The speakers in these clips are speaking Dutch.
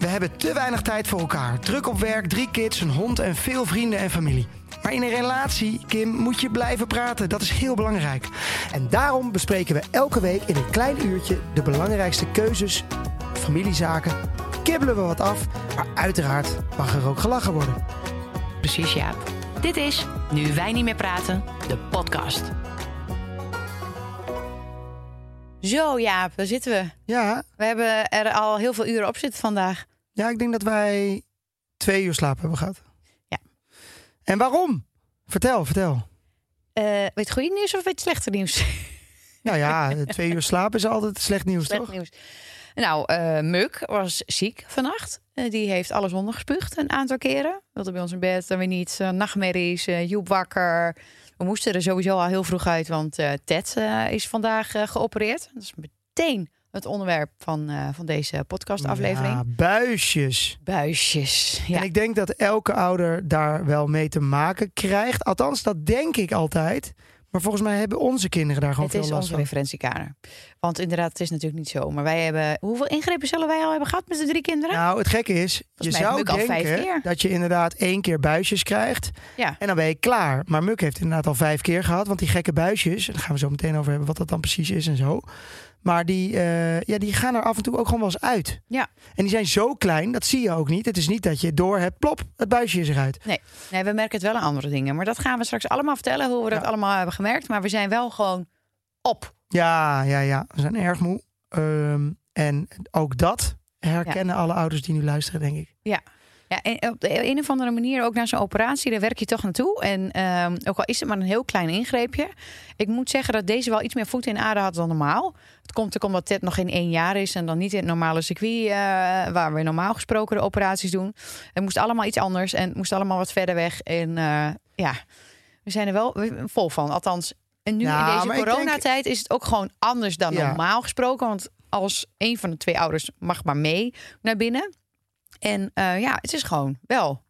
We hebben te weinig tijd voor elkaar. Druk op werk, drie kids, een hond en veel vrienden en familie. Maar in een relatie, Kim, moet je blijven praten. Dat is heel belangrijk. En daarom bespreken we elke week in een klein uurtje de belangrijkste keuzes, familiezaken. Kibbelen we wat af, maar uiteraard mag er ook gelachen worden. Precies, Jaap. Dit is Nu wij niet meer praten, de podcast. Zo, Jaap, daar zitten we. Ja, We hebben er al heel veel uren op zitten vandaag. Ja, ik denk dat wij twee uur slaap hebben gehad. Ja. En waarom? Vertel, vertel. Eh weet goede nieuws of weet slechte nieuws? Nou ja, twee uur slaap is altijd slecht nieuws, Slecht toch? nieuws. Nou, eh Muk was ziek vannacht. Eh, die heeft alles ondergespuugd een aantal keren. Wilde bij ons in bed, dan weer niet. Nachtmerries, Joep wakker. We moesten er sowieso al heel vroeg uit, want Ted is vandaag geopereerd. Dat is meteen het onderwerp van, eh, van deze podcastaflevering. Ja, buisjes. Buisjes. Ja. En ik denk dat elke ouder daar wel mee te maken krijgt. Althans, dat denk ik altijd. Maar volgens mij hebben onze kinderen daar gewoon Het veel is last onze van. referentiekader. Want inderdaad, het is natuurlijk niet zo. Maar wij hebben... Hoeveel ingrepen zullen wij al hebben gehad met de drie kinderen? Nou, het gekke is, je Volgens mij zou denken dat je inderdaad één keer buisjes krijgt. ja. En dan ben je klaar. Maar Muk heeft inderdaad al vijf keer gehad. Want die gekke buisjes, daar gaan we zo meteen over hebben wat dat dan precies is en zo. Maar die, eh, ja, die gaan er af en toe ook gewoon wel eens uit. Ja. En die zijn zo klein, dat zie je ook niet. Het is niet dat je door hebt, plop, het buisje is eruit. Nee, nee, we merken het wel aan andere dingen. Maar dat gaan we straks allemaal vertellen, hoe we dat Ja. allemaal hebben gemerkt. Maar we zijn wel gewoon op. Ja, ja, ja. We zijn erg moe. Ehm, en ook dat herkennen alle ouders die nu luisteren, denk ik. Ja, en op de een of andere manier, ook na zo'n operatie, daar werk je toch naartoe. En ehm, ook al is het maar een heel klein ingreepje. Ik moet zeggen dat deze wel iets meer voet in aarde had dan normaal. Het komt ook omdat Ted nog geen één jaar is en dan niet in het normale circuit eh, waar we normaal gesproken de operaties doen. Het moest allemaal iets anders en het moest allemaal wat verder weg. En eh, ja, we zijn er wel vol van. Althans, en nu Nou, in maar deze denk- coronatijd is het ook gewoon anders dan Ja. normaal gesproken. Want als een van de twee ouders mag maar mee naar binnen. En eh, ja, het is gewoon wel.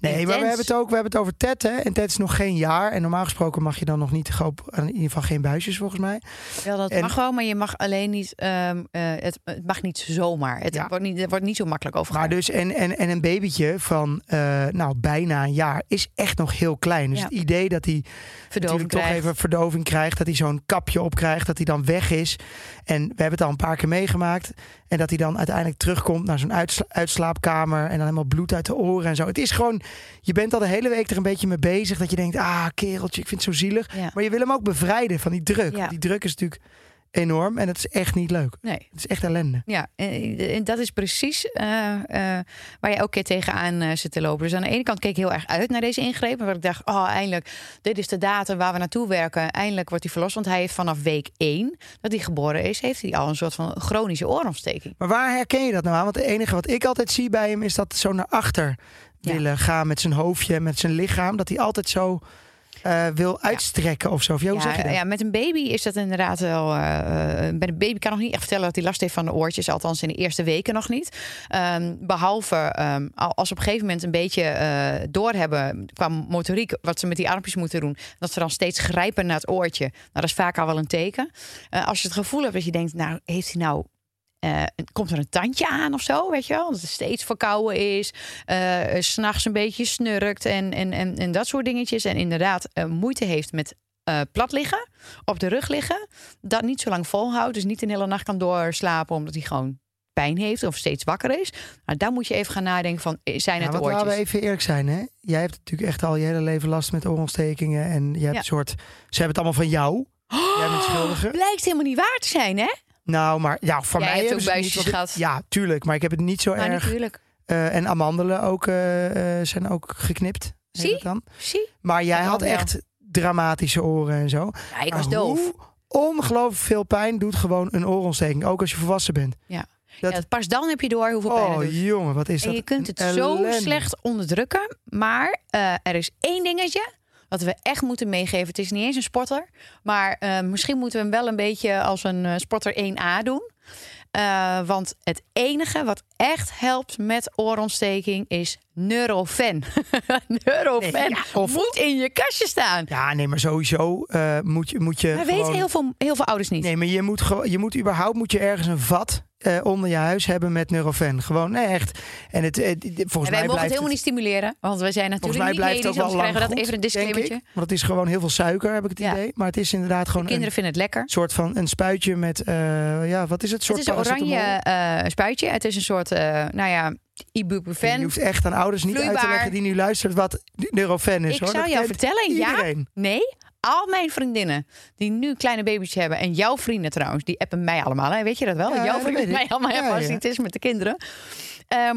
Nee, maar we hebben het ook we hebben het over Ted. Hè? En Ted is nog geen jaar. En normaal gesproken mag je dan nog niet, geop- in ieder geval geen buisjes volgens mij. Wel, dat En- mag wel, maar je mag alleen niet. ehm, eh, het, het mag niet zomaar. Het Ja. wordt, niet, het wordt niet zo makkelijk Maar overgegaan. dus, en, en, en een babytje van eh, nou, bijna een jaar is echt nog heel klein. Dus Ja. het idee dat hij Verdoving natuurlijk toch even verdoving krijgt. Dat hij zo'n kapje op krijgt. Dat hij dan weg is. En we hebben het al een paar keer meegemaakt. En dat hij dan uiteindelijk terugkomt naar zo'n uitsla- uitslaapkamer. En dan helemaal bloed uit de oren en zo. Het is gewoon, je bent al de hele week er een beetje mee bezig. Dat je denkt, ah kereltje, ik vind het zo zielig. Ja. Maar je wil hem ook bevrijden van die druk. Ja. Die druk is natuurlijk enorm. En het is echt niet leuk. Nee. Het is echt ellende. Ja, en en dat is precies eh, eh, waar je elke keer tegenaan eh zit te lopen. Dus aan de ene kant keek ik heel erg uit naar deze ingreep. Maar ik dacht, oh, eindelijk, dit is de datum waar we naartoe werken. Eindelijk wordt hij verlost. Want hij heeft vanaf week 1 dat hij geboren is, heeft hij al een soort van chronische oorontsteking. Maar waar herken je dat nou aan? Want het enige wat ik altijd zie bij hem is dat zo naar achter Ja. willen gaan met zijn hoofdje, met zijn lichaam. Dat hij altijd zo eh, wil uitstrekken of zo. Of, ja, hoe zeg je dat? ja, met een baby is dat inderdaad wel. eh, eh, bij een baby kan nog niet echt vertellen dat hij last heeft van de oortjes. Althans, in de eerste weken nog niet. Ehm, behalve al- als ze op een gegeven moment een beetje eh doorhebben qua motoriek. wat ze met die armpjes moeten doen. Dat ze dan steeds grijpen naar het oortje. Nou, dat is vaak al wel een teken. Eh, als je het gevoel hebt dat je denkt, nou, heeft hij nou. Eh, komt er een tandje aan of zo, weet je wel? Dat het steeds verkouden is, eh, s s'nachts een beetje snurkt en, en, en, en dat soort dingetjes. En inderdaad eh, moeite heeft met eh, plat liggen, op de rug liggen. Dat niet zo lang volhoudt, dus niet een hele nacht kan doorslapen omdat hij gewoon pijn heeft of steeds wakker is. Nou, dan moet je even gaan nadenken van, eh, zijn Ja, het want oortjes? laten we even eerlijk zijn, hè? Jij hebt natuurlijk echt al je hele leven last met oorontstekingen. En je hebt Ja. een soort... Ze hebben het allemaal van jou. Jij bent schuldige. Blijkt helemaal niet waar te zijn, hè? Nou, maar ja, van Jij mij hebt hebben ook ze het buisjes gehad. Ja, tuurlijk. Maar ik heb het niet zo Maar erg. natuurlijk. Eh, en amandelen ook, eh, eh, zijn ook geknipt. Zie? het dan. Zie? Maar jij Dat had wel. echt dramatische oren en zo. Ja, ik was doof. ongelooflijk veel pijn doet gewoon een oorontsteking. Ook als je volwassen bent. Ja. Dat- Ja, pas dan heb je door hoeveel pijn het Oh jongen, wat is En dat? je kunt het zo slecht onderdrukken. Maar er is één dingetje. Wat we echt moeten meegeven. Het is niet eens een sporter, maar eh, misschien moeten we hem wel een beetje als een eh, sporter 1A doen. Eh, want het enige wat echt helpt met oorontsteking is Neurofen. Neurofen Nee, ja, of- moet in je kastje staan. Ja, nee, maar sowieso eh, moet je... Moet je gewoon- weten heel veel, heel veel ouders niet. Nee, maar je moet, je moet überhaupt moet je ergens een vat eh, onder je huis hebben met Neurofen. Gewoon, nee, echt. En het, eh, d- d- volgens en wij mij mogen blijft het helemaal niet stimuleren, want wij zijn Volgens natuurlijk mij niet blijft het medisch, ook wel anders lang krijgen we dat goed, even een disclaimertje. ik. Want het is gewoon heel veel suiker, heb ik het Ja. idee. Maar het is inderdaad De gewoon kinderen een vinden het lekker. soort van een spuitje met, eh, ja, wat is het? Het soort is een oranje eh, spuitje. Het is een soort, eh, nou ja, Je ibuprofen. hoeft echt aan ouders niet uit te leggen die nu luistert wat Neurofen is. Ik hoor. zou Dat jou vertellen, ja, iedereen. nee. Al mijn vriendinnen die nu kleine baby's hebben... en jouw vrienden trouwens, die appen mij allemaal. Hè? Weet je dat wel? Ja, jouw vrienden mij allemaal hebben Ja, als ja. het is met de kinderen. Eh,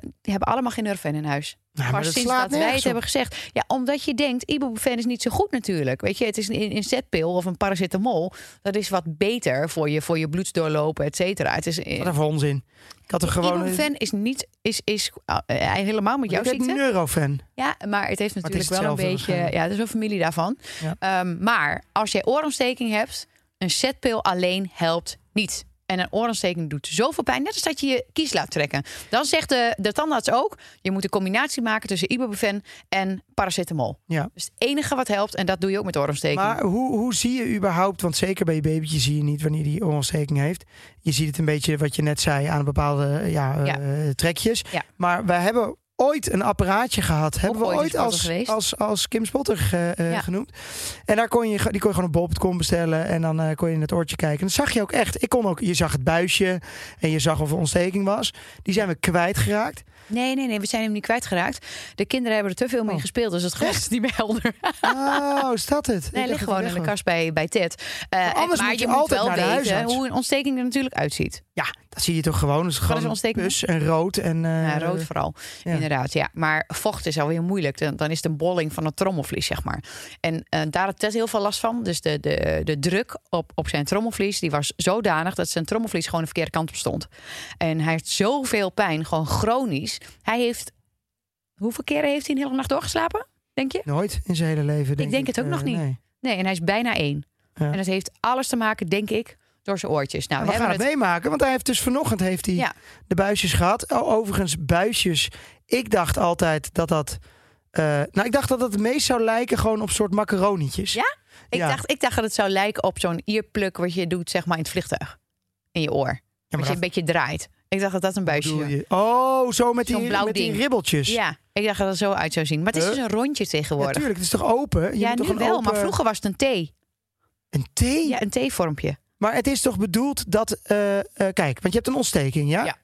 die hebben allemaal geen Neurofen in huis. Nou, maar Pas dat sinds dat wij het op. hebben gezegd. Ja, omdat je denkt, ibuprofen is niet zo goed natuurlijk. Weet je, het is een inzetpil of een paracetamol. Dat is wat beter voor je, voor je bloedsdoorlopen, et cetera. Het is, Wat een voor onzin. Ik had er gewoon... ibuprofen is niet, is, is uh, helemaal met jouw ziekte. Neurofen. Ja, maar het heeft natuurlijk wel een beetje. Ja, het is wel familie daarvan. Ja. Ehm, maar als jij oorontsteking hebt, een zetpil alleen helpt niet. En een oorontsteking doet zoveel pijn, net als dat je je kies laat trekken. Dan zegt de, de tandarts ook: je moet een combinatie maken tussen ibuprofen en paracetamol. Ja. Dus het enige wat helpt, en dat doe je ook met oorontsteking. Maar hoe, hoe zie je überhaupt, want zeker bij je babytje zie je niet wanneer die oorontsteking heeft. Je ziet het een beetje wat je net zei aan bepaalde ja, Ja. eh, trekjes. Ja. Maar wij hebben ooit een apparaatje gehad. Hebben we ooit als, als, als Kim Spotter ge- eh, Ja. genoemd. En daar kon je, die kon je gewoon op bol.com bestellen. En dan eh, kon je in het oortje kijken. En dat zag je ook echt. Ik kon ook, je zag het buisje en je zag of er ontsteking was. Die zijn we kwijtgeraakt. Nee, nee, nee, we zijn hem niet kwijtgeraakt. De kinderen hebben er te veel mee Oh. gespeeld, dus het glas is niet meer helder. Oh, is dat het? Nee, ligt gewoon in de kast bij, bij Ted. Eh, anders maar moet je je moet altijd wel naar de weten hoe een ontsteking er natuurlijk uitziet. Ja, dat zie je toch gewoon. Het is gewoon een ontsteking? pus en rood. En, eh, Ja, rood vooral. ja. Inderdaad, ja. Maar vocht is alweer moeilijk. Dan, dan is het een bolling van het trommelvlies, zeg maar. En eh, daar had Ted heel veel last van. Dus de, de, de druk op, op zijn trommelvlies die was zodanig dat zijn trommelvlies gewoon de verkeerde kant op stond. En hij heeft zoveel pijn, gewoon chronisch. Hij heeft. Hoeveel keren heeft hij een hele nacht doorgeslapen? Denk je? Nooit in zijn hele leven. Denk denk het ook eh, nog niet. Nee. Nee, en hij is bijna één. Ja. En dat heeft alles te maken, denk ik, door zijn oortjes. Nou, we gaan het meemaken, want hij heeft dus vanochtend heeft hij Ja. de buisjes gehad. O, overigens, buisjes. Ik dacht altijd dat dat. eh, nou, ik dacht dat dat het meest zou lijken gewoon op soort macaronietjes. Ja? Ik, Ja. dacht, ik dacht dat het zou lijken op zo'n earplug wat je doet, zeg maar, in het vliegtuig. In je oor. Ja, Als je dat een beetje draait. Ik dacht dat dat een buisje was. Oh, zo met die, blauw met die ding. ribbeltjes. Ja, ik dacht dat het zo uit zou zien. Maar het is Huh? dus een rondje tegenwoordig. tuurlijk. Het is toch open? Je Ja, moet toch nu een wel, open- maar vroeger was het een T. Een thee? Ja, een T-vormpje. Maar het is toch bedoeld dat... eh, eh, kijk, want je hebt een ontsteking, ja? Ja.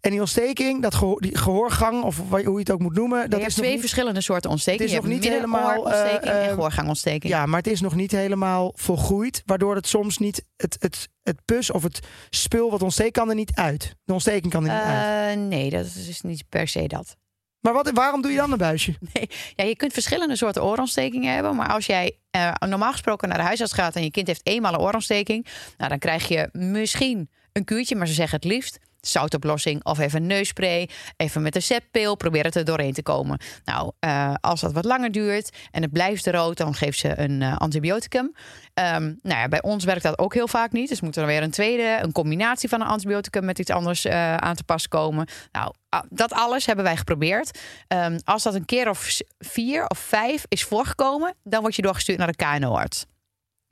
En die ontsteking, dat gehoor, die gehoorgang, of hoe je het ook moet noemen... je dat hebt is twee niet- verschillende soorten ontstekingen. Het is je nog niet helemaal, eh, en eh, gehoorgangontsteking. Ja, maar het is nog niet helemaal volgroeid. Waardoor het soms niet... Het, het, het pus of het spul wat ontsteekt kan er niet uit. De ontsteking kan er niet uit. Eh, nee, dat is niet per se dat. Maar wat, waarom doe je dan een buisje? Ja, je kunt verschillende soorten oorontstekingen hebben. Maar als jij eh, normaal gesproken naar de huisarts gaat en je kind heeft eenmaal een oorontsteking, nou, dan krijg je misschien een kuurtje, maar ze zeggen het liefst zoutoplossing of even neusspray, even met een zetpil, probeer het er doorheen te komen. Nou, eh, als dat wat langer duurt en het blijft rood, dan geeft ze een eh, antibioticum. Ehm, nou ja, bij ons werkt dat ook heel vaak niet. Dus moet er weer een tweede, een combinatie van een antibioticum met iets anders eh, aan te pas komen. Nou, ah, dat alles hebben wij geprobeerd. Ehm, als dat een keer of vier of vijf is voorgekomen, dan word je doorgestuurd naar de KNO-arts.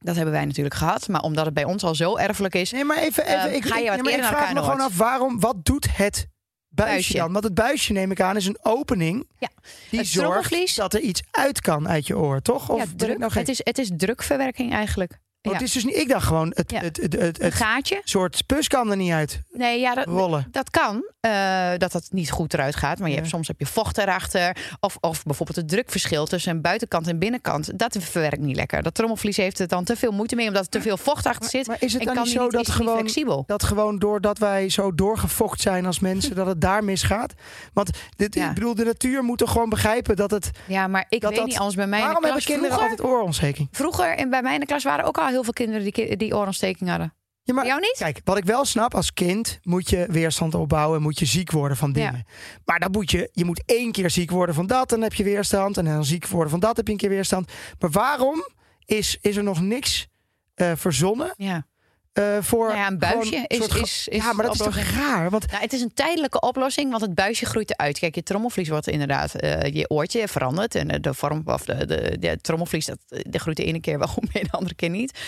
Dat hebben wij natuurlijk gehad, maar omdat het bij ons al zo erfelijk is, Nee, maar even... even Ehm, ik, ga je wat maar eerder ik vraag me gewoon af, waarom, wat doet het buisje, Buisje. dan? Want het buisje, neem ik aan, is een opening Ja. die Het zorgt dat er iets uit kan uit je oor, toch? Of ja, druk, nou gek? het, is, het is drukverwerking eigenlijk. Oh, ja. het is dus niet, ik dacht gewoon, het, Ja. het, het, het, Een het gaatje? soort pus kan er niet uit Nee, ja, dat, rollen. dat kan. eh, dat dat niet goed eruit gaat. Maar je Ja. hebt, soms heb je vocht erachter. Of, of bijvoorbeeld het drukverschil tussen buitenkant en binnenkant. Dat verwerkt niet lekker. Dat trommelvlies heeft er dan te veel moeite mee. Omdat er te veel vocht achter zit. Maar is het en dan kan niet zo niet, dat gewoon, flexibel. dat gewoon doordat wij zo doorgefokt zijn als mensen, dat het daar misgaat? Want dit, ik bedoel, de natuur moet toch gewoon begrijpen dat het... Ja, maar ik dat weet dat- niet, anders bij mij in de Waarom hebben kinderen vroeger, altijd oorontsteking? vroeger en bij mij in de klas waren ook al heel veel kinderen die, ki- die oorontsteking hadden. Ja, maar jou niet? Kijk, wat ik wel snap, als kind moet je weerstand opbouwen en moet je ziek worden van dingen. Maar dan moet je, je moet één keer ziek worden van dat, dan heb je weerstand. En dan ziek worden van dat, heb je een keer weerstand. Maar waarom is, is er nog niks eh, verzonnen Ja. Eh, voor. Nou ja, een buisje is- soort is- is ja, maar dat is toch raar? Want Nou, het is een tijdelijke oplossing, want het buisje groeit eruit. Kijk, je trommelvlies wordt inderdaad, eh, je oortje verandert. En eh, de vorm, of de, de, de trommelvlies, dat, de groeit de ene keer wel goed mee, de andere keer niet.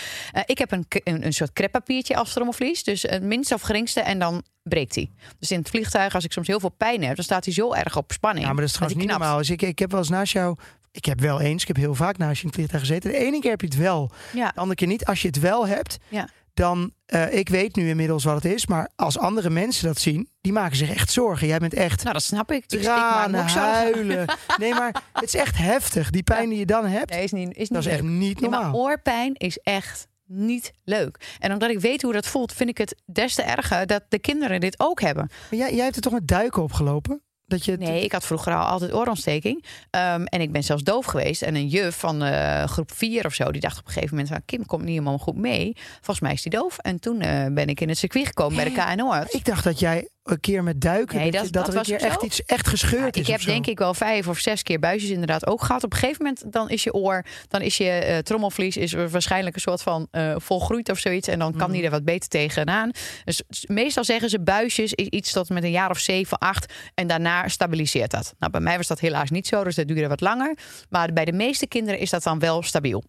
Ik heb een, een, een soort kreppapiertje als trommelvlies. Dus het minste of geringste en dan breekt hij. Dus in het vliegtuig, als ik soms heel veel pijn heb, dan staat hij zo erg op spanning. ja, maar dat is trouwens niet normaal. Dus ik, ik heb wel eens naast jou. Ik heb wel eens, ik heb heel vaak naast je in het vliegtuig gezeten. De ene keer heb je het wel, Ja, de andere keer niet. Als je het wel hebt, Ja. Dan. eh, ik weet nu inmiddels wat het is. Maar als andere mensen dat zien, die maken zich echt zorgen. Jij bent echt nou dat snap ik. Ik, ik me tranen, zorgen. huilen. Nee, maar het is echt heftig. Die pijn die je dan hebt, Nee, is niet, is niet dat is leuk. echt niet Nee, maar normaal. oorpijn is echt niet leuk. En omdat ik weet hoe dat voelt, vind ik het des te erger dat de kinderen dit ook hebben. Maar jij, jij hebt er toch met duiken opgelopen? Dat je Nee, ik had vroeger al altijd oorontsteking. Ehm, en ik ben zelfs doof geweest. En een juf van eh, groep 4 of zo, die dacht op een gegeven moment... van, Kim komt niet helemaal goed mee. Volgens mij is die doof. En toen eh, ben ik in het circuit gekomen bij de KNO. Ik dacht dat jij een keer met duiken, Nee, dat, dat- je- dat, dat er een was keer echt zo. iets echt gescheurd is. ik heb zo. denk ik wel vijf of zes keer buisjes inderdaad ook gehad. Op een gegeven moment dan is je oor, dan is je eh, trommelvlies is waarschijnlijk een soort van eh, volgroeid of zoiets. En dan kan Mhm. die er wat beter tegenaan. Dus meestal zeggen ze buisjes is iets tot met een jaar of zeven, acht. En daarna stabiliseert dat. Nou, bij mij was dat helaas niet zo, dus dat duurde wat langer. Maar bij de meeste kinderen is dat dan wel stabiel.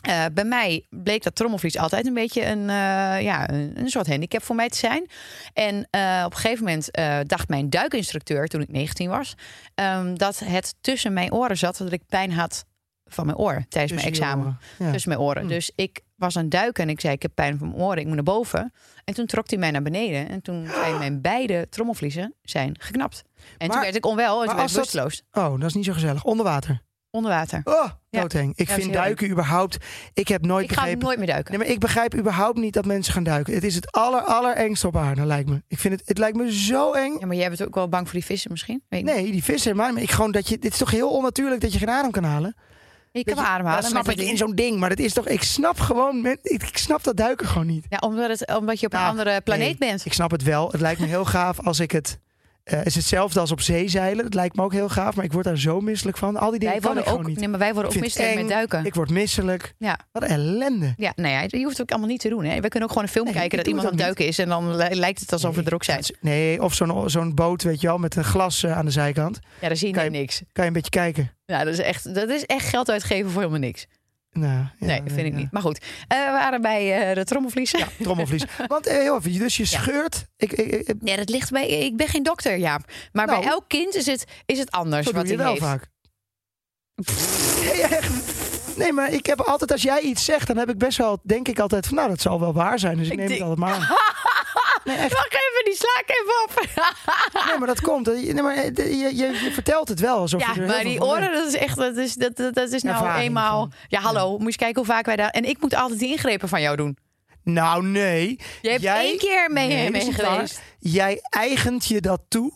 Eh, bij mij bleek dat trommelvlies altijd een beetje een, eh, ja, een, een soort handicap voor mij te zijn. En eh, op een gegeven moment dacht mijn duikinstructeur, toen ik 19 was, ehm, dat het tussen mijn oren zat, dat ik pijn had van mijn oor tijdens mijn Tussen examen. Ja. Tussen mijn oren. Hm. Dus ik was aan het duiken en ik zei: Ik heb pijn van mijn oren, ik moet naar boven. En toen trok hij mij naar beneden. En toen zijn mijn beide trommelvliezen zijn geknapt. En Maar- toen werd ik onwel en toen werd ik dat- bewusteloos. Oh, dat is niet zo gezellig. Onder water. Onder water. Oh, Ja. doodeng. Ik Ja, vind duiken überhaupt... Ik heb nooit Ik ga begrepen... nooit meer duiken. Nee, maar ik begrijp überhaupt niet dat mensen gaan duiken. Het is het aller, allerengste op aarde, lijkt me. Ik vind het, het lijkt me zo eng. Ja, maar jij bent ook wel bang voor die vissen misschien? Weet ik niet. Nee, die vissen. Maar ik gewoon dat je, dit is toch heel onnatuurlijk dat je geen adem kan halen? Ik kan je, ademhalen. Dat snap ik in zo'n ding. Maar dat is toch... Ik snap gewoon... Ik, ik snap dat duiken gewoon niet. Ja, omdat, het, omdat je op een Nou, andere planeet nee, bent. Ik snap het wel. Het lijkt me heel gaaf als ik het... eh is hetzelfde als op zee zeilen. Dat lijkt me ook heel gaaf. Maar ik word daar zo misselijk van. Al die dingen Wij kan ik ook, niet. nee, maar wij worden ook misselijk met duiken. Ik word misselijk. Ja. Wat ellende. Ja, nou ja, je hoeft het ook allemaal niet te doen. Hè. We kunnen ook gewoon een film Nee, kijken dat iemand aan het duiken is. En dan li- lijkt het alsof we er ook zijn. Nee, of zo'n zo'n boot, weet je wel, met een glas eh, aan de zijkant. Ja, daar zie je Kan je- niks. Kan je een beetje kijken. Ja, dat is echt, dat is echt geld uitgeven voor helemaal niks. Nou, ja, nee, dat vind ik ja. niet. Maar goed, eh, we waren bij eh, de trommelvliezen. Ja, trommelvlies. Want eh, heel even, dus je scheurt. Ik, ik, ik, Nee, dat ligt bij. Ik ben geen dokter, ja. Maar Nou, bij elk kind is het, is het anders doe wat je hij wel heeft. vaak. Nee, echt. Nee, maar ik heb altijd, als jij iets zegt, dan heb ik best wel, denk ik altijd van, nou, dat zal wel waar zijn. Dus ik, Ik neem denk- het altijd maar aan. Nee, echt. Wacht even, die sla ik even op. Nee, maar dat komt. Nee, maar eh, je, je, je vertelt het wel alsof je Ja, heel maar die oren, dat is echt, dat is, dat, dat, dat is nou Ervaring eenmaal. van- Ja, hallo, moet je kijken hoe vaak wij daar. En ik moet altijd die ingrepen van jou doen. Nou, nee. Je hebt Jij- één keer mee, Nee, mee geweest. Jij eigent je dat toe.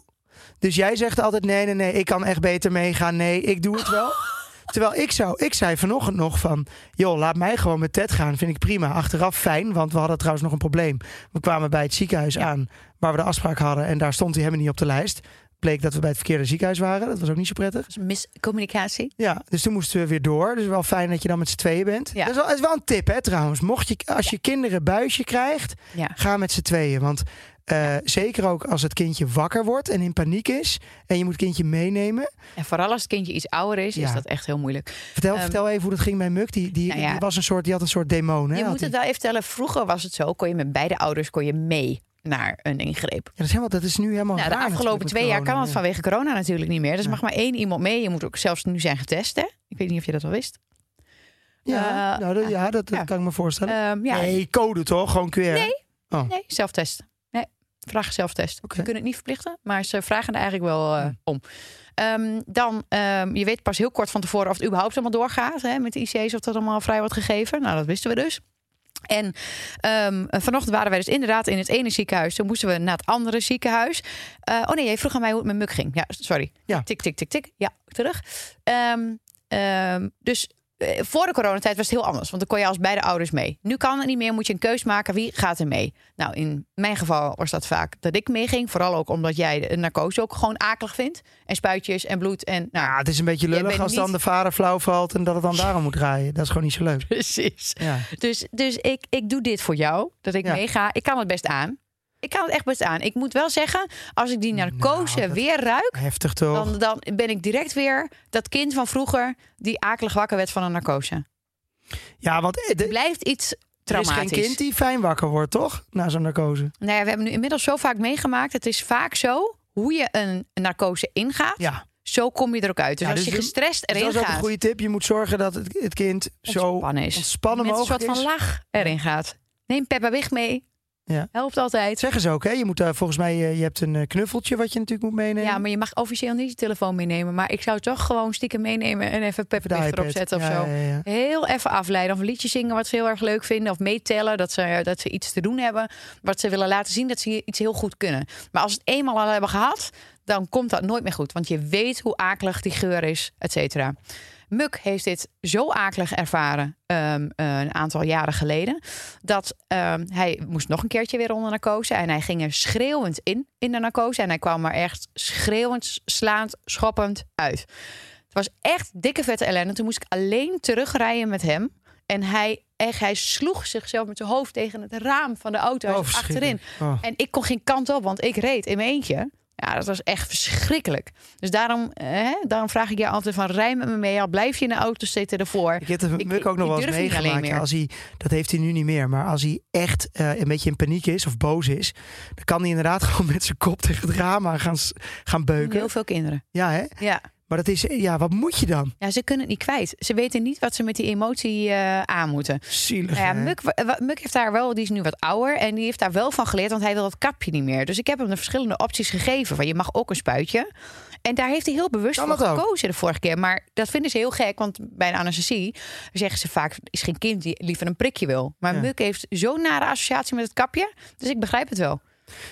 Dus jij zegt altijd: nee, nee, nee, ik kan echt beter meegaan. Nee, ik doe het wel. Terwijl ik zou, ik zei vanochtend nog van, joh, laat mij gewoon met Ted gaan. Vind ik prima. Achteraf fijn, want we hadden trouwens nog een probleem. We kwamen bij het ziekenhuis aan waar we de afspraak hadden en daar stond hij helemaal niet op de lijst. Bleek dat we bij het verkeerde ziekenhuis waren. Dat was ook niet zo prettig. Is miscommunicatie. Ja, dus toen moesten we weer door. Dus wel fijn dat je dan met z'n tweeën bent. Ja. Dat is wel, dat is wel een tip, hè, trouwens. Mocht je, als je kinderen buisje krijgt, Ja. ga met z'n tweeën. Want eh, zeker ook als het kindje wakker wordt en in paniek is en je moet het kindje meenemen. En vooral als het kindje iets ouder is, Ja. is dat echt heel moeilijk. Vertel, Ehm, vertel even hoe dat ging bij Muk. Die, die, Nou ja. die, was een soort, die had een soort demon. Hè? je moet het wel even vertellen. Vroeger was het zo, kon je met beide ouders kon je mee naar een ingreep. Ja, dat, is helemaal, dat is nu helemaal Nou, de afgelopen twee jaar kan ja. vanwege corona natuurlijk niet meer. Dus Ja. mag maar één iemand mee. Je moet ook zelfs nu zijn getest, hè? Ik weet niet of je dat al wist. Ja, Eh, nou, dat, ja dat, dat kan ik me voorstellen. Ehm, Nee, code toch? Gewoon QR? Nee. Oh. nee, zelftesten. Vraag zelftest. Oké. Ze kunnen het niet verplichten, maar ze vragen er eigenlijk wel eh, Hm. om. Ehm, dan, ehm, je weet pas heel kort van tevoren of het überhaupt allemaal doorgaat hè, met de IC's, of dat allemaal vrij wordt gegeven. Nou, dat wisten we dus. En ehm, vanochtend waren wij dus inderdaad in het ene ziekenhuis. Toen moesten we naar het andere ziekenhuis. Eh, oh nee, jij vroeg aan mij hoe het met Muk ging. Ja, sorry. Ja. Tik, tik, tik, tik. Ja, terug. Dus voor de coronatijd was het heel anders. Want dan kon je als beide ouders mee. Nu kan het niet meer. Moet je een keus maken. Wie gaat er mee? Nou, in mijn geval was dat vaak dat ik meeging. Vooral ook omdat jij de narcose ook gewoon akelig vindt. En spuitjes en bloed. En, nou, Ja, het is een beetje lullig als dan de vader flauw valt en dat het dan daarom moet draaien. Dat is gewoon niet zo leuk. precies. Ja. Dus, dus ik, ik doe dit voor jou. Dat ik Ja. meega. Ik kan het best aan. Ik kan het echt best aan. Ik moet wel zeggen, als ik die narcose Nou, dat- weer ruik... Heftig toch? Dan, dan ben ik direct weer dat kind van vroeger... die akelig wakker werd van een narcose. Ja, want eh, Het de, blijft iets er is geen kind die fijn wakker wordt, toch? Na zo'n narcose. Nou ja, we hebben nu inmiddels zo vaak meegemaakt. Het is vaak zo, hoe je een narcose ingaat... Ja, zo kom je er ook uit. Dus Ja, als dus je gestrest dus erin dat is ook een gaat... goede tip. Je moet zorgen dat het, het kind zo ontspannen is. ontspannen met een mogelijk soort van laag erin gaat. Neem Peppa Wig mee. Ja. Helpt altijd. Zeggen ze ook, hè? Je moet daar volgens mij, eh, je hebt een eh, knuffeltje wat je natuurlijk moet meenemen. Ja, maar je mag officieel niet je telefoon meenemen. Maar ik zou toch gewoon stiekem meenemen en even iPad. erop zetten of Ja, zo. ja. Heel even afleiden. Of een liedje zingen wat ze heel erg leuk vinden. Of meetellen dat ze, dat ze iets te doen hebben. Wat ze willen laten zien dat ze iets heel goed kunnen. Maar als ze het eenmaal al hebben gehad, dan komt dat nooit meer goed. Want je weet hoe akelig die geur is, et cetera. Muk heeft dit zo akelig ervaren ehm, eh, een aantal jaren geleden. Dat ehm, hij moest nog een keertje weer onder narcose. En hij ging er schreeuwend in, in de narcose. En hij kwam er echt schreeuwend, slaand, schoppend uit. Het was echt dikke vette ellende. Toen moest ik alleen terugrijden met hem. En hij, echt, hij sloeg zichzelf met zijn hoofd tegen het raam van de auto Oh, achterin. Oh. En ik kon geen kant op, want ik reed in mijn eentje. Ja, dat was echt verschrikkelijk. Dus daarom, hè, daarom vraag ik je altijd van rij met me mee. Al blijf je in de auto zitten ervoor. Ik heb het Ik- Muk ook nog wel eens meegemaakt. als hij, dat heeft hij nu niet meer. Maar als hij echt eh, een beetje in paniek is of boos is... dan kan hij inderdaad gewoon met zijn kop tegen het raam aan gaan, gaan beuken. Heel veel kinderen. Ja, hè? Ja. Maar dat is... Ja, wat moet je dan? ja, ze kunnen het niet kwijt. Ze weten niet wat ze met die emotie eh, aan moeten. Zielig. Nou ja? Muk, Muk heeft daar wel, die is nu wat ouder en die heeft daar wel van geleerd, want hij wil dat kapje niet meer. Dus ik heb hem de verschillende opties gegeven. Van je mag ook een spuitje. En daar heeft hij heel bewust voor gekozen de vorige keer. Maar dat vinden ze heel gek, want bij een anesthesie zeggen ze vaak: is geen kind die liever een prikje wil. Maar Ja. Muk heeft zo'n nare associatie met het kapje, dus ik begrijp het wel.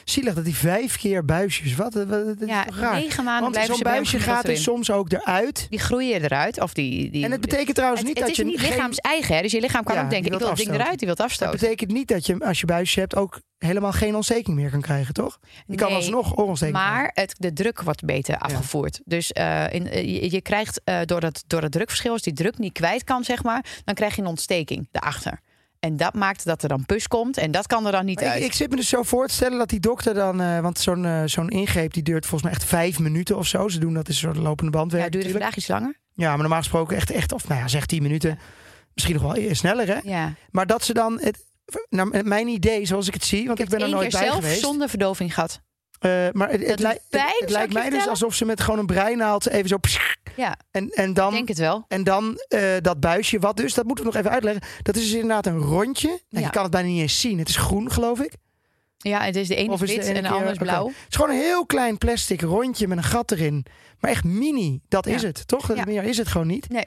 Zielig dat hij vijf keer buisjes... Wat, wat, is Ja, raar? negen maanden Want zo'n buisje gaat er soms ook eruit. Die groeien eruit. Of die, die, En het betekent trouwens het, niet het dat is je niet geen- lichaams eigen. Hè? Dus je lichaam kan Ja, ook die denken: ik wil het ding eruit, die wil het Dat afstoten. betekent niet dat je, als je buisjes hebt, ook helemaal geen ontsteking meer kan krijgen, toch? Je kan Nee, alsnog oorontsteking krijgen. Maar het, de druk wordt beter afgevoerd. Dus in, eh, je, je krijgt eh, door, dat, door het drukverschil, als die druk niet kwijt kan, zeg maar, dan krijg je een ontsteking daarachter. En dat maakt dat er dan pus komt en dat kan er dan niet Maar uit. Ik, ik zit me dus zo voor te stellen dat die dokter dan... eh, want zo'n eh, zo'n ingreep die duurt volgens mij echt vijf minuten of zo. Ze doen dat is een soort lopende bandwerk ja, duurde natuurlijk. vandaag iets langer? Ja, maar normaal gesproken echt, echt of nou ja, zeg tien minuten. Misschien nog wel e- sneller, hè? Ja. Maar dat ze dan... Het, naar mijn idee, zoals ik het zie, want ik, ben er nooit keer bij zelf geweest. zonder verdoving gehad. Eh, maar het, het, lijkt- het, mij dus alsof ze met gewoon een breinaald even zo... Ja, En, en ik dan denk het wel. En dan eh, dat buisje, wat dus, dat moeten we nog even uitleggen. Dat is dus inderdaad een rondje. Nou, Ja. Je kan het bijna niet eens zien. Het is groen, geloof ik. Ja, het is de ene Of is de wit ene en de andere is blauw. Het is gewoon een heel klein plastic rondje met een gat erin. Maar echt mini, dat Ja. is het, toch? Ja. Meer is het gewoon niet. Nee.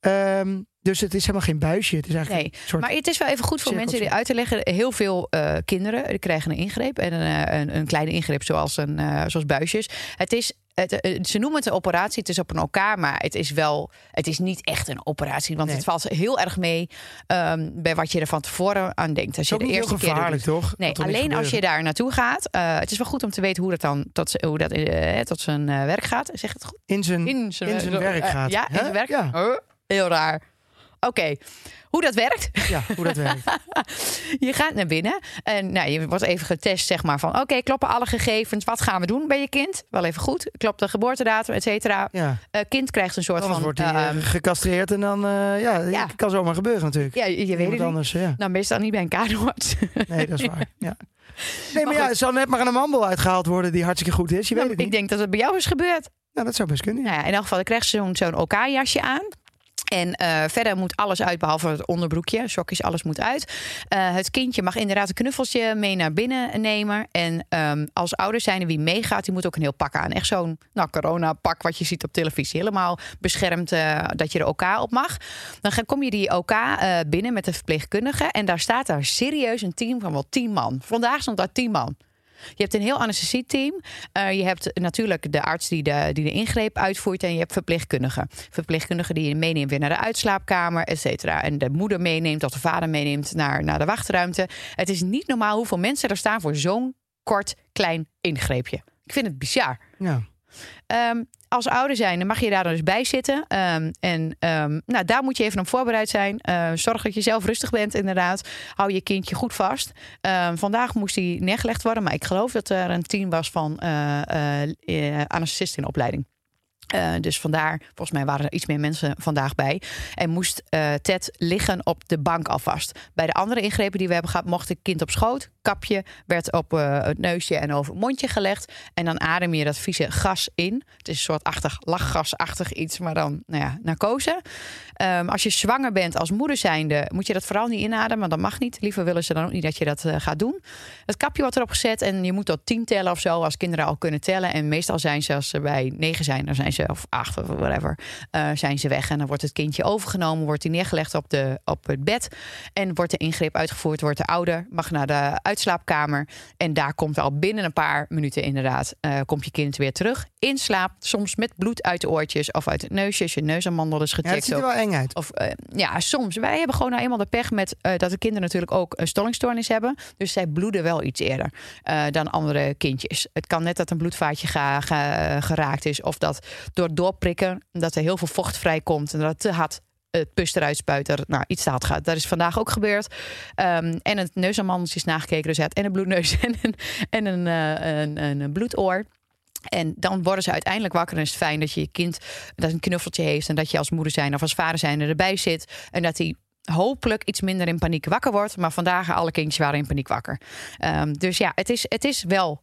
Ehm, dus het is helemaal geen buisje. Het is eigenlijk Nee, een soort... Maar het is wel even goed voor mensen die uit te leggen. Heel veel eh, kinderen die krijgen een ingreep. En een, eh, een, een kleine ingreep zoals, een, eh, zoals buisjes. Het is, het, ze noemen het een operatie. Het is op een elkaar. Maar het is wel... Het is niet echt een operatie. Want Nee. het valt heel erg mee ehm, bij wat je er van tevoren aan denkt. Als je de eerste keer gevaarlijk, doet. toch? Nee, alleen als je daar naartoe gaat. het is wel goed om te weten hoe dat dan tot, hoe dat, tot zijn werk gaat. Zeg het goed? In zijn, In zijn, in zijn werk gaat. Ja, in zijn werk. Ja. Heel raar. Oké, hoe dat werkt? ja, hoe dat werkt. Je gaat naar binnen en nou, je wordt even getest, zeg maar, van oké, kloppen alle gegevens. Wat gaan we doen bij je kind? Wel even goed. Klopt de geboortedatum, et cetera. Ja. Eh, kind krijgt een soort Anders van... wordt hij ehm, eh, gecastreerd en dan... eh, ja, kan zomaar gebeuren natuurlijk. ja, je, je weet het niet. anders, ja. Nou, meestal niet bij een kaderarts. Nee, dat is waar. Ja. Nee, maar, Maar ja, er zal net maar een mandel uitgehaald worden die hartstikke goed is. Je weet Nou, het niet. ik denk dat het bij jou is gebeurd. Nou, dat zou best kunnen. ja. Nou ja, in elk geval, dan krijgt ze zo'n zo'n OK-jasje aan. En eh, verder moet alles uit, behalve het onderbroekje. Sokjes, alles moet uit. Eh, het kindje mag inderdaad een knuffeltje mee naar binnen nemen. En ehm, als ouders zijn wie meegaat, die moet ook een heel pak aan. Echt zo'n nou, corona-pak wat je ziet op televisie. Helemaal beschermd eh, dat je er OK op mag. Dan kom je die OK binnen met de verpleegkundige. En daar staat daar serieus een team van wel tien man. Vandaag stond daar tien man. Je hebt een heel anesthesieteam. Uh, je hebt natuurlijk de arts die de, die de ingreep uitvoert. En je hebt verpleegkundigen. Verpleegkundigen die je meeneemt weer naar de uitslaapkamer, et cetera. En de moeder meeneemt of de vader meeneemt naar, naar de wachtruimte. Het is niet normaal hoeveel mensen er staan voor zo'n kort, klein ingreepje. Ik vind het bizar. Ja. Um, als ouder zijn, dan mag je daar dus bij zitten. Um, en um, nou, daar moet je even op voorbereid zijn. Zorg dat je zelf rustig bent, inderdaad. Hou je kindje goed vast. vandaag moest hij neergelegd worden, maar ik geloof dat er een team was van uh, anesthesisten in opleiding. Dus vandaar, volgens mij waren er iets meer mensen vandaag bij. En moest Ted liggen op de bank alvast. Bij de andere ingrepen die we hebben gehad, mocht het kind op schoot. Kapje werd op uh, het neusje en over het mondje gelegd. En dan adem je dat vieze gas in. Het is een soort achtig, lachgasachtig iets, maar dan nou ja, narcose. Um, als je zwanger bent als moeder zijnde, moet je dat vooral niet inademen. Want dat mag niet. Liever willen ze dan ook niet dat je dat gaat doen. Het kapje wordt erop gezet en je moet tot tien tellen of zo. Als kinderen al kunnen tellen. En meestal zijn ze, als ze bij negen zijn, dan zijn ze of acht of whatever, uh, zijn ze weg. En dan wordt het kindje overgenomen, wordt hij neergelegd op, de, op het bed. En wordt de ingreep uitgevoerd, wordt de ouder, mag naar de uitslaapkamer. En daar komt al binnen een paar minuten inderdaad, uh, komt je kind weer terug. In slaap, soms met bloed uit de oortjes of uit het neusje. Als je neusamandel is gecheckt. Ja, het ziet er wel eng uit. Of, uh, ja, soms. Wij hebben gewoon nou eenmaal de pech met dat de kinderen natuurlijk ook een stollingstoornis hebben. Dus zij bloeden wel iets eerder dan andere kindjes. Het kan net dat een bloedvaatje ga, ga, geraakt is. Of dat door doorprikken, dat er heel veel vocht vrijkomt en dat het te hard het pus eruit spuit, er nou, iets hard gaat. Dat is vandaag ook gebeurd. Um, en het neusamandeltje is nagekeken, dus had en een bloedneus en een, en een, uh, een, een bloedoor. En dan worden ze uiteindelijk wakker. En is het fijn dat je je kind dat een knuffeltje heeft. En dat je als moeder zijn of als vader zijn erbij zit. En dat hij hopelijk iets minder in paniek wakker wordt. Maar vandaag alle kindjes waren in paniek wakker. Um, dus ja, het is, het is wel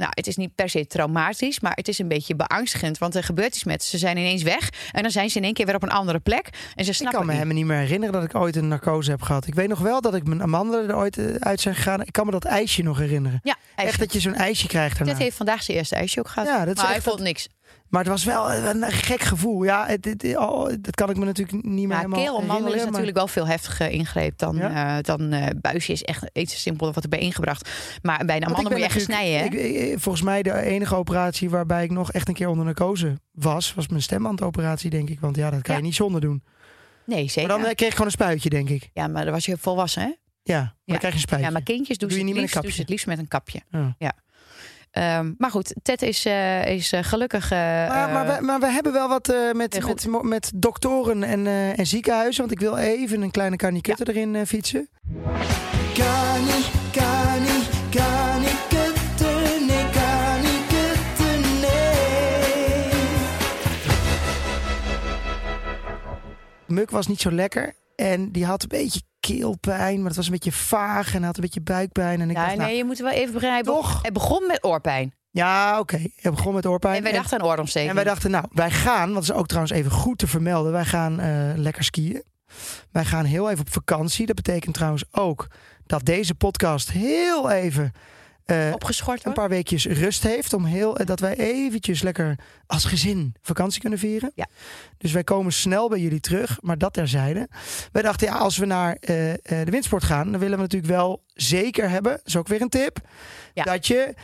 nou, het is niet per se traumatisch, maar het is een beetje beangstigend. Want er gebeurt iets met ze. Ze zijn ineens weg en dan zijn ze in één keer weer op een andere plek. En ze snappen ik kan me helemaal niet meer herinneren dat ik ooit een narcose heb gehad. Ik weet nog wel dat ik mijn amandelen er ooit eh, uit zijn gegaan. Ik kan me dat ijsje nog herinneren. Ja, ijsje. Echt dat je zo'n ijsje krijgt daarna. Dit heeft vandaag zijn eerste ijsje ook gehad. Ja, dat is maar hij vond dat- niks. Maar het was wel een gek gevoel. Ja, het, het- oh, dat kan ik me natuurlijk niet meer Maar helemaal is maar- natuurlijk wel veel heftiger ingreep dan, Ja? eh, dan eh, buisje is echt iets simpeler wat erbij ingebracht. Maar bij Want amandel moet je echt snijden, Ik, ik- volgens mij de enige operatie waarbij ik nog echt een keer onder narcose was, was mijn stembandoperatie, denk ik. Want ja, dat kan Ja. je niet zonder doen. nee, zeker. Maar dan eh, kreeg ik gewoon een spuitje, denk ik. Ja, maar dan was je volwassen, hè? Ja, maar dan krijg je een spuitje. Ja, maar kindjes doen Doe ze je het niet met een kapje? het liefst met een kapje. Ja. Ehm, maar goed, Ted is, eh, is eh, gelukkig. eh, Maar, maar, we, maar we hebben wel wat eh, met, met, met doktoren en, eh, en ziekenhuizen. Want ik wil even een kleine karnikutter erin fietsen. Kani, kani, kani. Muk was niet zo lekker. En die had een beetje keelpijn. Maar het was een beetje vaag. En had een beetje buikpijn. En ik ja, dacht, nee, nou, je moet wel even begrijpen. Toch? Het begon met oorpijn. ja, oké. Ik begon met oorpijn. En wij dachten aan oorontsteking. En wij dachten, nou, wij gaan, want dat is ook trouwens even goed te vermelden, wij gaan eh, lekker skiën. Wij gaan heel even op vakantie. Dat betekent trouwens ook dat deze podcast heel even eh, Opgeschort een paar weekjes rust heeft. Om heel, eh, dat wij eventjes lekker als gezin vakantie kunnen vieren. Ja. Dus wij komen snel bij jullie terug, maar dat terzijde. Wij dachten, ja, als we naar eh, de windsport gaan, dan willen we natuurlijk wel zeker hebben. Dat is ook weer een tip. Ja. Dat je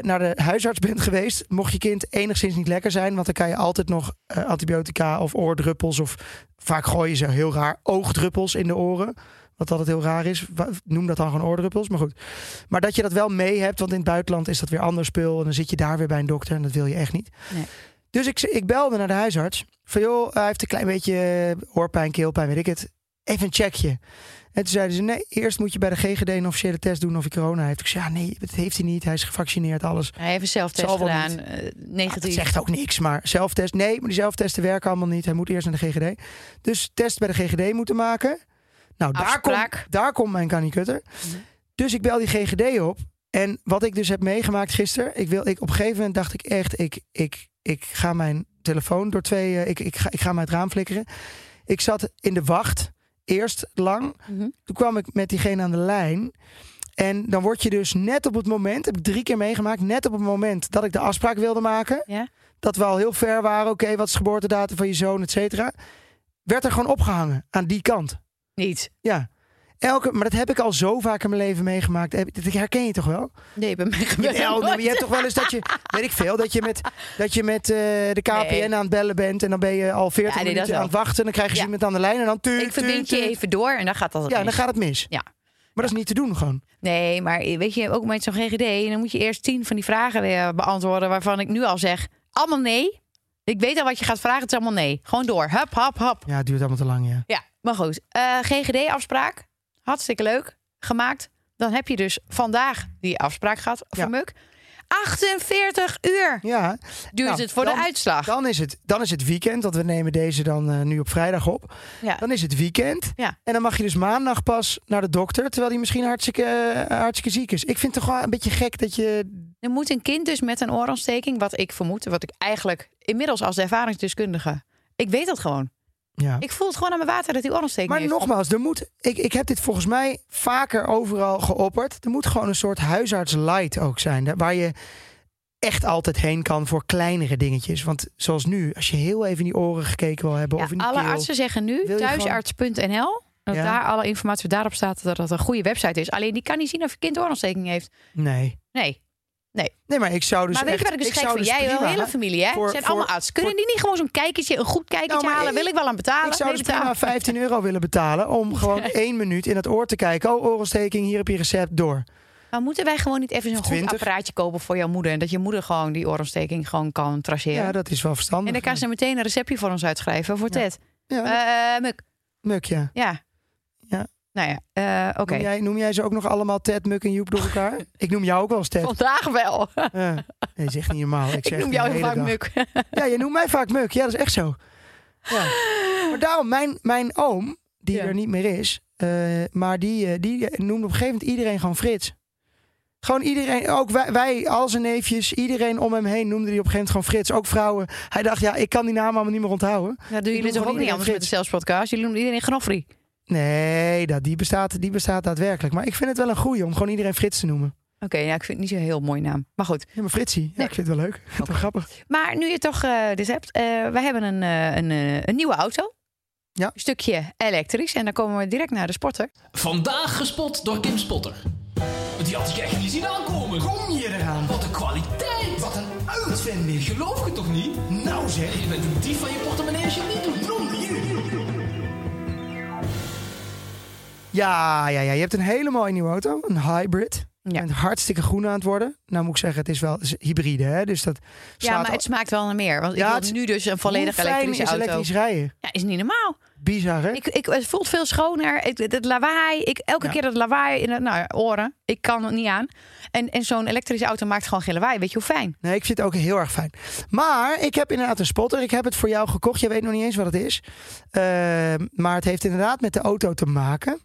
naar de huisarts bent geweest. Mocht je kind enigszins niet lekker zijn, want dan kan je altijd nog antibiotica of oordruppels of vaak gooien ze heel raar oogdruppels in de oren. Wat altijd heel raar is. Noem dat dan gewoon oordruppels. Maar goed. Maar dat je dat wel mee hebt. Want in het buitenland is dat weer ander spul. En dan zit je daar weer bij een dokter. En dat wil je echt niet. Nee. Dus ik, ik belde naar de huisarts. Van joh, hij heeft een klein beetje oorpijn, keelpijn, weet ik het. Even een checkje. En toen zeiden ze, nee, eerst moet je bij de GGD een officiële test doen of hij corona heeft. Ik zei, ja, nee, dat heeft hij niet. Hij is gevaccineerd, alles. Hij heeft een zelftest gedaan. niet. eh, Dat negatief. zegt ook niks, maar zelftest. Nee, maar die zelftesten werken allemaal niet. Hij moet eerst naar de GGD. Dus test bij de GGD moeten maken. Nou, daar komt, daar komt mijn kanikutter. Mhm. Dus ik bel die GGD op. En wat ik dus heb meegemaakt gisteren. Ik wil, ik, op een gegeven moment dacht ik echt, ik, ik, ik ga mijn telefoon door twee. eh, ik, ik, ga, ik ga mijn het raam flikkeren. Ik zat in de wacht. Eerst lang. Mhm. Toen kwam ik met diegene aan de lijn. En dan word je dus net op het moment, heb ik drie keer meegemaakt, net op het moment dat ik de afspraak wilde maken, dat we al heel ver waren, oké, wat is de geboortedatum van je zoon, et cetera, werd er gewoon opgehangen aan die kant. Niet. Ja. Elke, maar dat heb ik al zo vaak in mijn leven meegemaakt. Dat herken je toch wel? Nee, bij mij gebeurt nee, maar je hebt toch wel eens dat je, weet ik veel, dat je met, dat je met eh, de KPN Nee. aan het bellen bent. En dan ben je al 40 Ja, nee, dat minuten aan het wachten. En dan krijg je Ja. ze iemand aan de lijn. En dan tuut, Ik verbind je even door en dan gaat dat Ja, dan gaat het mis. Ja. Maar dat is niet te doen gewoon. Nee, maar weet je, ook met zo'n GGD, dan moet je eerst tien van die vragen weer beantwoorden waarvan ik nu al zeg, allemaal nee. Ik weet al wat je gaat vragen, het is allemaal nee. Gewoon door. Hup, hap, hap. Ja, het duurt allemaal te lang, ja. Ja, maar goed. Eh, GGD-afspraak, hartstikke leuk, gemaakt. Dan heb je dus vandaag die afspraak gehad voor Ja. Muk. 48 uur Ja, duurt Nou, het voor dan- de uitslag. dan is, het, dan is het weekend. Want we nemen deze dan eh, nu op vrijdag op. ja. Dan is het weekend. Ja. En dan mag je dus maandag pas naar de dokter. Terwijl die misschien hartstikke, eh, hartstikke ziek is. Ik vind het toch wel een beetje gek dat je... Er moet een kind dus met een oorontsteking, wat ik vermoed, wat ik eigenlijk inmiddels als ervaringsdeskundige, ik weet dat gewoon. Ja. Ik voel het gewoon aan mijn water dat hij oorontsteking Maar heeft. nogmaals, er moet, ik, ik heb dit volgens mij vaker overal geopperd. Er moet gewoon een soort huisarts light ook zijn. Waar je echt altijd heen kan voor kleinere dingetjes. Want zoals nu, als je heel even in die oren gekeken wil hebben. Ja, of in die alle keel. artsen zeggen nu thuisarts.nl. Dat Ja. daar alle informatie daarop staat dat dat een goede website is. Alleen die kan niet zien of je kind oorontsteking heeft. Nee. Nee. Nee, maar ik zou dus maar weet je wat ik dus gek vind? dus Jij, een hele familie, hè? voor- zijn voor- allemaal artsen. Kunnen die niet gewoon zo'n kijkertje, een goed kijkertje Nou, halen? Wil ik wel aan betalen? Ik zou Nee, dus betalen. prima 15 euro willen betalen om gewoon één minuut in het oor te kijken. Oh, oorontsteking, hier heb je recept, door. Maar moeten wij gewoon niet even zo'n goed 20? apparaatje kopen voor jouw moeder? En dat je moeder gewoon die oorontsteking gewoon kan traceren? Ja, dat is wel verstandig. en dan kan ze meteen een receptje voor ons uitschrijven voor Ted. Ja, Eh, Muk. Muk, ja. Ja. Ja. Nou ja, eh, oké. Noem, jij, noem jij ze ook nog allemaal Ted, Muk en Joep door elkaar? ik noem jou ook wel eens Ted. Vandaag wel. Ja. Nee, echt niet normaal. Ik, Ik zeg noem de jou heel vaak dag. Muk. Ja, je noemt mij vaak Muk. Ja, dat is echt zo. Ja. Maar daarom, mijn, mijn oom, die Ja. er niet meer is, eh, maar die, eh, die noemde op een gegeven moment iedereen gewoon Frits. Gewoon iedereen, ook wij, wij, al zijn neefjes, iedereen om hem heen noemde die op een gegeven moment gewoon Frits. Ook vrouwen. Hij dacht, ja, ik kan die naam allemaal niet meer onthouden. Dat doen Ik jullie noem toch ook niet anders met de Frits. Zelfs podcast? Jullie noemen iedereen Gnoffrey. Nee, dat, die, bestaat, die bestaat daadwerkelijk. Maar ik vind het wel een goeie om gewoon iedereen Frits te noemen. Oké, ja, ik vind het niet zo'n heel mooi naam. Maar goed. Ja, maar Fritsie, ja, Nee. ik vind het wel leuk. Ik het wel grappig. Maar nu je toch eh, dit hebt. eh wij hebben een, eh, een, eh, een nieuwe auto. Ja. Een stukje elektrisch. En dan komen we direct naar de sporter. Vandaag gespot door Kim Spotter. Die had ik echt niet zien aankomen. Kom je eraan? Wat een kwaliteit. Wat een uitvinding. Geloof je toch niet? Nou zeg. Je bent een dief van je portemonnee als je het niet doet. Ja, ja, ja, je hebt een hele mooie nieuwe auto. Een hybrid. Ja. bent hartstikke groen aan het worden. Nou moet ik zeggen, het is wel het is hybride, hè? Dus dat Ja, maar al- het smaakt wel naar meer. Want Ja, ik het- wil nu dus een volledig elektrische is auto. elektrisch rijden? Ja, is niet normaal. Bizar, hè? Ik, ik, het voelt veel schoner. Ik, het lawaai. Ik, elke Ja. keer dat lawaai in de nou, ja, oren. Ik kan het niet aan. En, en zo'n elektrische auto maakt gewoon geen lawaai. Weet je hoe fijn? Nee, ik vind het ook heel erg fijn. Maar ik heb inderdaad een spotter. Ik heb het voor jou gekocht. Je weet nog niet eens wat het is. Ehm, maar het heeft inderdaad met de auto te maken.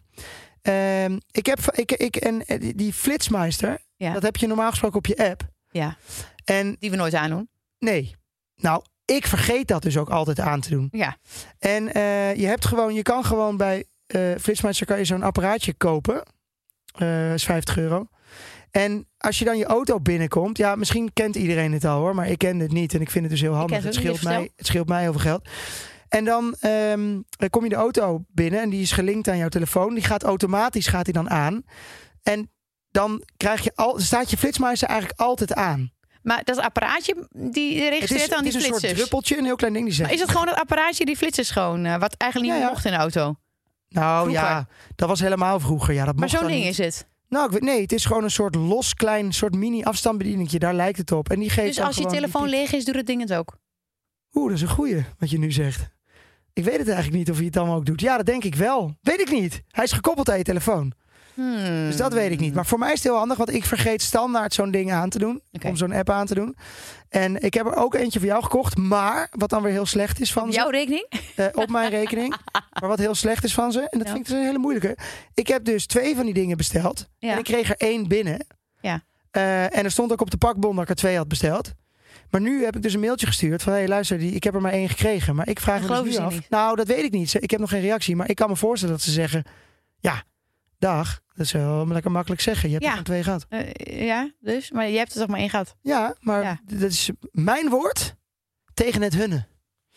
Ehm, ik heb ik, ik, en eh, die- Flitsmeister, Ja. dat heb je normaal gesproken op je app. Ja, En die we nooit aandoen. nee, nou, ik vergeet dat dus ook altijd aan te doen. Ja, En eh, je hebt gewoon, je kan gewoon bij eh Flitsmeister kan je zo'n apparaatje kopen. Eh is 50 euro. En als je dan je auto binnenkomt, ja, misschien kent iedereen het al hoor, maar ik ken het niet en ik vind het dus heel handig. Het scheelt, mij, het scheelt mij heel veel geld. En dan ehm, dan kom je de auto binnen en die is gelinkt aan jouw telefoon. Die gaat automatisch gaat die dan aan. En dan krijg je al, staat je flitsmeister eigenlijk altijd aan. maar dat apparaatje die Het registreert is, dan het die is een soort flitsers. druppeltje, een heel klein ding die zegt. Maar is het gewoon dat apparaatje die flitsers gewoon, eh, wat eigenlijk niet Ja, mocht in de auto? Nou vroeger. ja, dat was helemaal vroeger. Ja, dat Maar zo'n ding niet. is het. Nou, ik weet, nee, het is gewoon een soort los klein, soort mini afstandsbedieningje. Daar lijkt het op. En die geeft Dus als je telefoon leeg is, doet het ding het ook. Oeh, dat is een goeie wat je nu zegt. Ik weet het eigenlijk niet of hij het dan ook doet. Ja, dat denk ik wel. Weet ik niet. Hij is gekoppeld aan je telefoon. Hmm. Dus dat weet ik niet. Maar voor mij is het heel handig, want ik vergeet standaard zo'n ding aan te doen. Om zo'n app aan te doen. En ik heb er ook eentje voor jou gekocht. Maar, wat dan weer heel slecht is van Op ze. jouw rekening? eh, op mijn rekening. Maar wat heel slecht is van ze. En dat Ja. vind ik dus een hele moeilijke. Ik heb dus twee van die dingen besteld. Ja. En ik kreeg er één binnen. Ja. Eh, en er stond ook op de pakbon dat ik er twee had besteld. Maar nu heb ik dus een mailtje gestuurd van... hé, hey, luister, die, ik heb er maar één gekregen. Maar ik vraag me dus af... niet. Nou, dat weet ik niet. Ik heb nog geen reactie. Maar ik kan me voorstellen dat ze zeggen... ja, dag. Dat is wel lekker makkelijk zeggen. Je hebt Ja. er maar twee gehad. Eh, ja, dus. Maar je hebt er toch maar één gehad. Ja, maar Ja. dat is mijn woord tegen het hunne.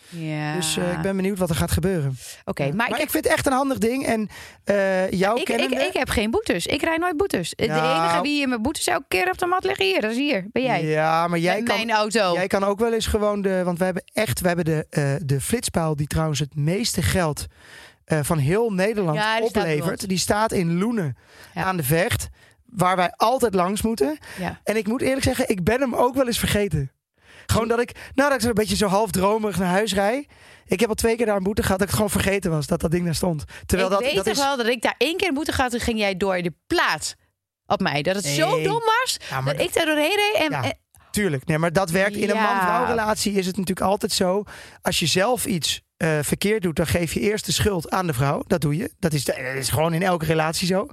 Ja. Dus eh, ik ben benieuwd wat er gaat gebeuren. Oké, Ja. maar, ik, ik, heb, vind het echt een handig ding. En eh jou ik, ik, kennende... ik heb geen boetes. Ik rijd nooit boetes. De Nou. enige wie in mijn boetes elke keer op de mat liggen hier, dat is hier. Ben jij. Ja, maar jij Met kan, mijn auto. jij kan ook wel eens gewoon de... Want we hebben echt... We hebben de, eh, de flitspaal die trouwens het meeste geld van heel Nederland Ja, die oplevert. Die staat in Loenen aan de vecht. Waar wij altijd langs moeten. Ja. En ik moet eerlijk zeggen, ik ben hem ook wel eens vergeten. Gewoon dat ik, nou dat ik zo een beetje zo half dromerig naar huis rijd. Ik heb al twee keer daar een boete gehad dat ik het gewoon vergeten was dat dat ding daar stond. Terwijl ik dat, weet dat toch is. wel dat ik daar één keer boete gehad en ging jij door de plaat op mij. Dat het zo dom was Ja, dat ik daar doorheen reed. En, Ja. en- Tuurlijk, nee, maar dat werkt in een man-vrouw relatie is het natuurlijk altijd zo. Als je zelf iets eh, verkeerd doet, dan geef je eerst de schuld aan de vrouw. Dat doe je. Dat is, dat is gewoon in elke relatie zo.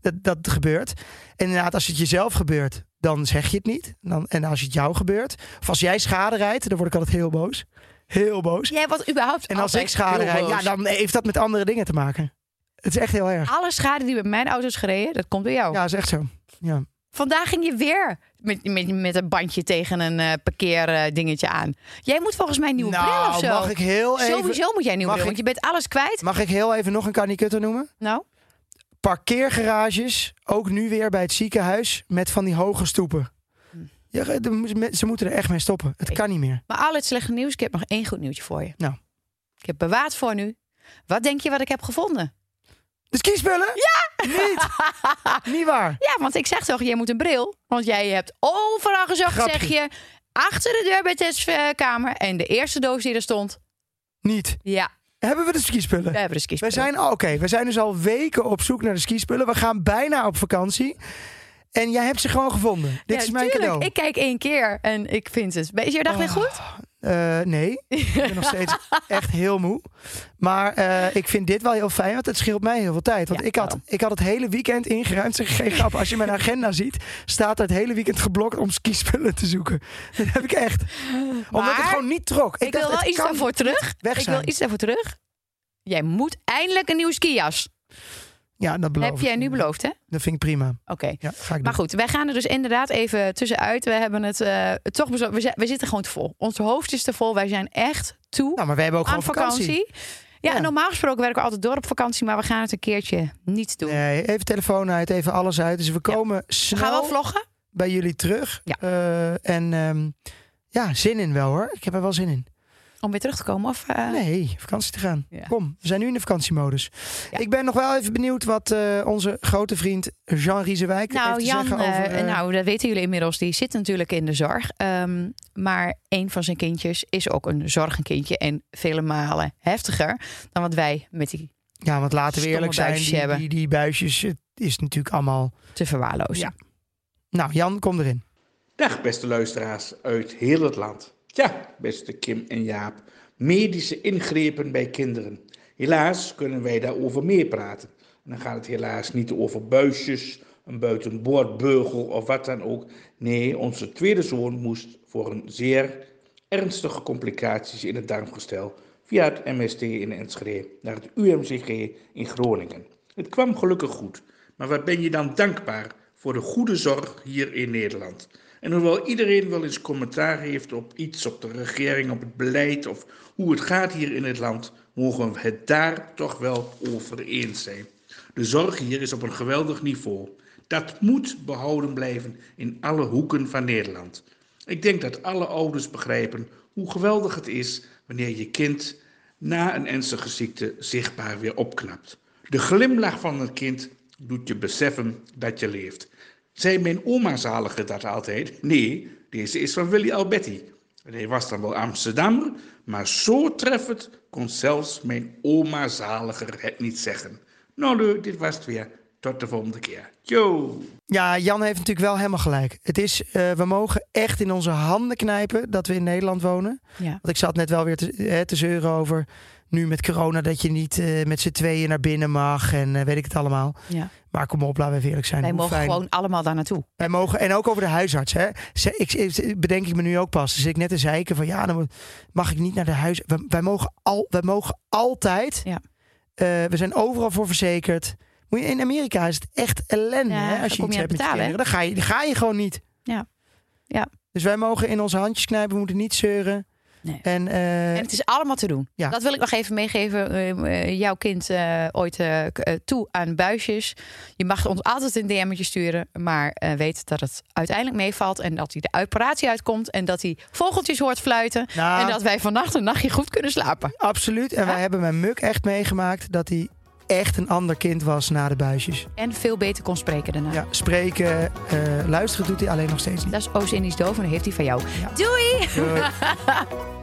Dat, dat gebeurt. En inderdaad, als het jezelf gebeurt, dan zeg je het niet. Dan, en als het jou gebeurt, of als jij schade rijdt, dan word ik altijd heel boos. Heel boos. jij was überhaupt En als ik schade rijd, ja, dan heeft dat met andere dingen te maken. Het is echt heel erg. Alle schade die met mijn auto is gereden, dat komt door jou. Ja, is echt zo. Ja. Vandaag ging je weer met, met, met een bandje tegen een eh parkeerdingetje aan. Jij moet volgens mij een nieuwe bril of zo. Nou, mag ik heel even, Sowieso moet jij een nieuwe want je bent alles kwijt. mag ik heel even nog een kanikutter noemen? Nou, parkeergarages, ook nu weer bij het ziekenhuis, met van die hoge stoepen. Ja, de- ze moeten er echt mee stoppen. Het kan niet meer. maar al het slechte nieuws, ik heb nog één goed nieuwtje voor je. Nou. Ik heb bewaard voor nu. Wat denk je wat ik heb gevonden? De skispullen? Ja! Niet! niet waar. Ja, want ik zeg toch, jij moet een bril. Want jij hebt overal gezocht, Grapje. zeg je. Achter de deur bij de testkamer. En de eerste doos die er stond. Niet. Ja, Hebben we de skispullen? we hebben de We skispullen. zijn, oh, oké, we zijn dus al weken op zoek naar de skispullen. We gaan bijna op vakantie. En jij hebt ze gewoon gevonden. Dit Ja, is mijn tuurlijk. cadeau. Ik kijk één keer en ik vind het. Is je dag weer Oh. goed? Eh, nee, ik ben nog steeds echt heel moe. Maar eh, ik vind dit wel heel fijn, want het scheelt mij heel veel tijd. Want Ja, ik, had, ik had het hele weekend ingeruimd. Zeg, geen grap. Als je mijn agenda ziet, staat er het hele weekend geblokt om skispullen te zoeken. Dat heb ik echt. Omdat het Maar gewoon niet trok. Ik, dacht, wil wel het iets daarvoor terug. weg Ik wil iets daarvoor terug. Jij moet eindelijk een nieuwe skijas. Ja, dat beloof Heb jij nu beloofd, hè? Dat vind ik prima. Oké. Ja, Maar goed, wij gaan er dus inderdaad even tussenuit. We hebben het eh, toch. We, we zitten gewoon te vol. Ons hoofd is te vol. Wij zijn echt toe Nou, maar we hebben ook aan gewoon vakantie. vakantie. Ja, Ja. normaal gesproken werken we altijd door op vakantie, maar we gaan het een keertje niet doen. Nee, even telefoon uit, even alles uit. Dus we komen snel gaan wel vloggen. bij jullie terug. Ja. Eh, en ehm, ja, zin in wel hoor. Ik heb er wel zin in. Om weer terug te komen. Of, eh, Nee, vakantie te gaan. Ja. Kom, we zijn nu in de vakantiemodus. Ja. Ik ben nog wel even benieuwd wat eh, onze grote vriend Jean Riesewijk heeft Nou, te Jan, zeggen over... eh, nou, dat weten jullie inmiddels. Die zit natuurlijk in de zorg. Ehm, maar een van zijn kindjes is ook een zorgenkindje. En vele malen heftiger dan wat wij met die ja, want laten we eerlijk zijn, buisjes die, hebben. die, die buisjes, het is natuurlijk allemaal... te verwaarlozen. Ja. Nou, Jan, kom erin. Dag beste luisteraars uit heel het land. Ja, beste Kim en Jaap. Medische ingrepen bij kinderen. Helaas kunnen wij daarover meer praten. En dan gaat het helaas niet over buisjes, een buitenboordbeugel of wat dan ook. Nee, onze tweede zoon moest voor een zeer ernstige complicaties in het darmgestel via het MST in Enschede naar het UMCG in Groningen. Het kwam gelukkig goed, maar wat ben je dan dankbaar voor de goede zorg hier in Nederland? En hoewel iedereen wel eens commentaar heeft op iets, op de regering, op het beleid of hoe het gaat hier in het land, mogen we het daar toch wel over eens zijn. De zorg hier is op een geweldig niveau. Dat moet behouden blijven in alle hoeken van Nederland. Ik denk dat alle ouders begrijpen hoe geweldig het is wanneer je kind na een ernstige ziekte zichtbaar weer opknapt. De glimlach van het kind doet je beseffen dat je leeft. Zei mijn oma zalige dat altijd? Nee, deze is van Willy Alberti. En hij was dan wel Amsterdammer, maar zo treffend kon zelfs mijn oma zaliger het niet zeggen. Nou leuk, dit was het weer. Tot de volgende keer. Yo! Ja, Jan heeft natuurlijk wel helemaal gelijk. Het is, eh, we mogen echt in onze handen knijpen dat we in Nederland wonen. Ja. Want ik zat net wel weer te, hè, te zeuren over nu met corona dat je niet eh, met z'n tweeën naar binnen mag en eh, weet ik het allemaal. Ja. Maar kom op, laten we eerlijk zijn. Wij mogen fijn. gewoon allemaal daar naartoe. Wij mogen, en ook over de huisarts. Hè. Ik, ik- bedenk ik me nu ook pas. Dus ik net te zeiken van ja, dan mag ik niet naar de huis. Wij, wij mogen, al, wij mogen altijd. Ja. Eh, we zijn overal voor verzekerd. Moet je, in Amerika is het echt ellende. Ja, hè, als je iets je hebt met je betalen, kinderen. Dan ga, je, dan ga je gewoon niet. Ja. Ja. Dus wij mogen in onze handjes knijpen. We moeten niet zeuren. Nee. En, eh, En het is allemaal te doen. Ja. Dat wil ik nog even meegeven. Eh, eh, jouw kind eh, ooit toe aan buisjes. Je mag ons altijd een DM'tje sturen. Maar eh, weet dat het uiteindelijk meevalt. En dat hij de operatie uitkomt. En dat hij vogeltjes hoort fluiten. Nou. En dat wij vannacht een nachtje goed kunnen slapen. absoluut. En wij hebben met Muk echt meegemaakt dat hij echt een ander kind was na de buisjes. En veel beter kon spreken daarna. Ja, spreken, eh, luisteren doet hij alleen nog steeds niet. Dat is Oost-Indisch doof en dat heeft hij van jou. Ja. Doei! Doei.